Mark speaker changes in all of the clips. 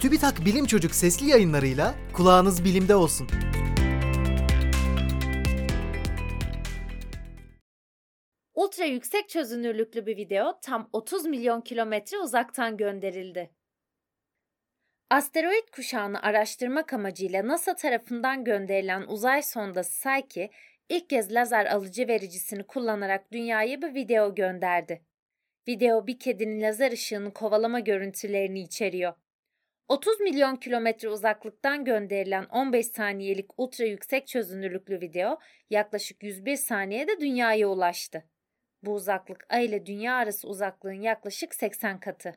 Speaker 1: TÜBİTAK Bilim Çocuk sesli yayınlarıyla kulağınız bilimde olsun.
Speaker 2: Ultra yüksek çözünürlüklü bir video tam 30 milyon kilometre uzaktan gönderildi. Asteroid kuşağını araştırmak amacıyla NASA tarafından gönderilen uzay sondası Psyche, ilk kez lazer alıcı vericisini kullanarak dünyaya bir video gönderdi. Video bir kedinin lazer ışığını kovalama görüntülerini içeriyor. 30 milyon kilometre uzaklıktan gönderilen 15 saniyelik ultra yüksek çözünürlüklü video yaklaşık 101 saniyede dünyaya ulaştı. Bu uzaklık Ay ile Dünya arası uzaklığın yaklaşık 80 katı.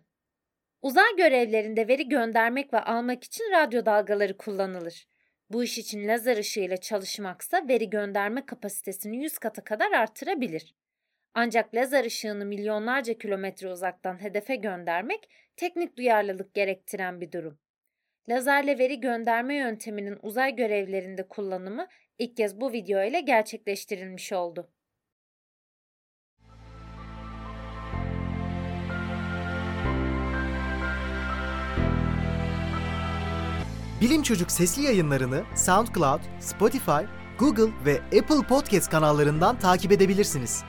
Speaker 2: Uzay görevlerinde veri göndermek ve almak için radyo dalgaları kullanılır. Bu iş için lazer ışığıyla çalışmaksa veri gönderme kapasitesini 100 kata kadar artırabilir. Ancak lazer ışığını milyonlarca kilometre uzaktan hedefe göndermek teknik duyarlılık gerektiren bir durum. Lazerle veri gönderme yönteminin uzay görevlerinde kullanımı ilk kez bu video ile gerçekleştirilmiş oldu.
Speaker 1: Bilim Çocuk sesli yayınlarını SoundCloud, Spotify, Google ve Apple Podcast kanallarından takip edebilirsiniz.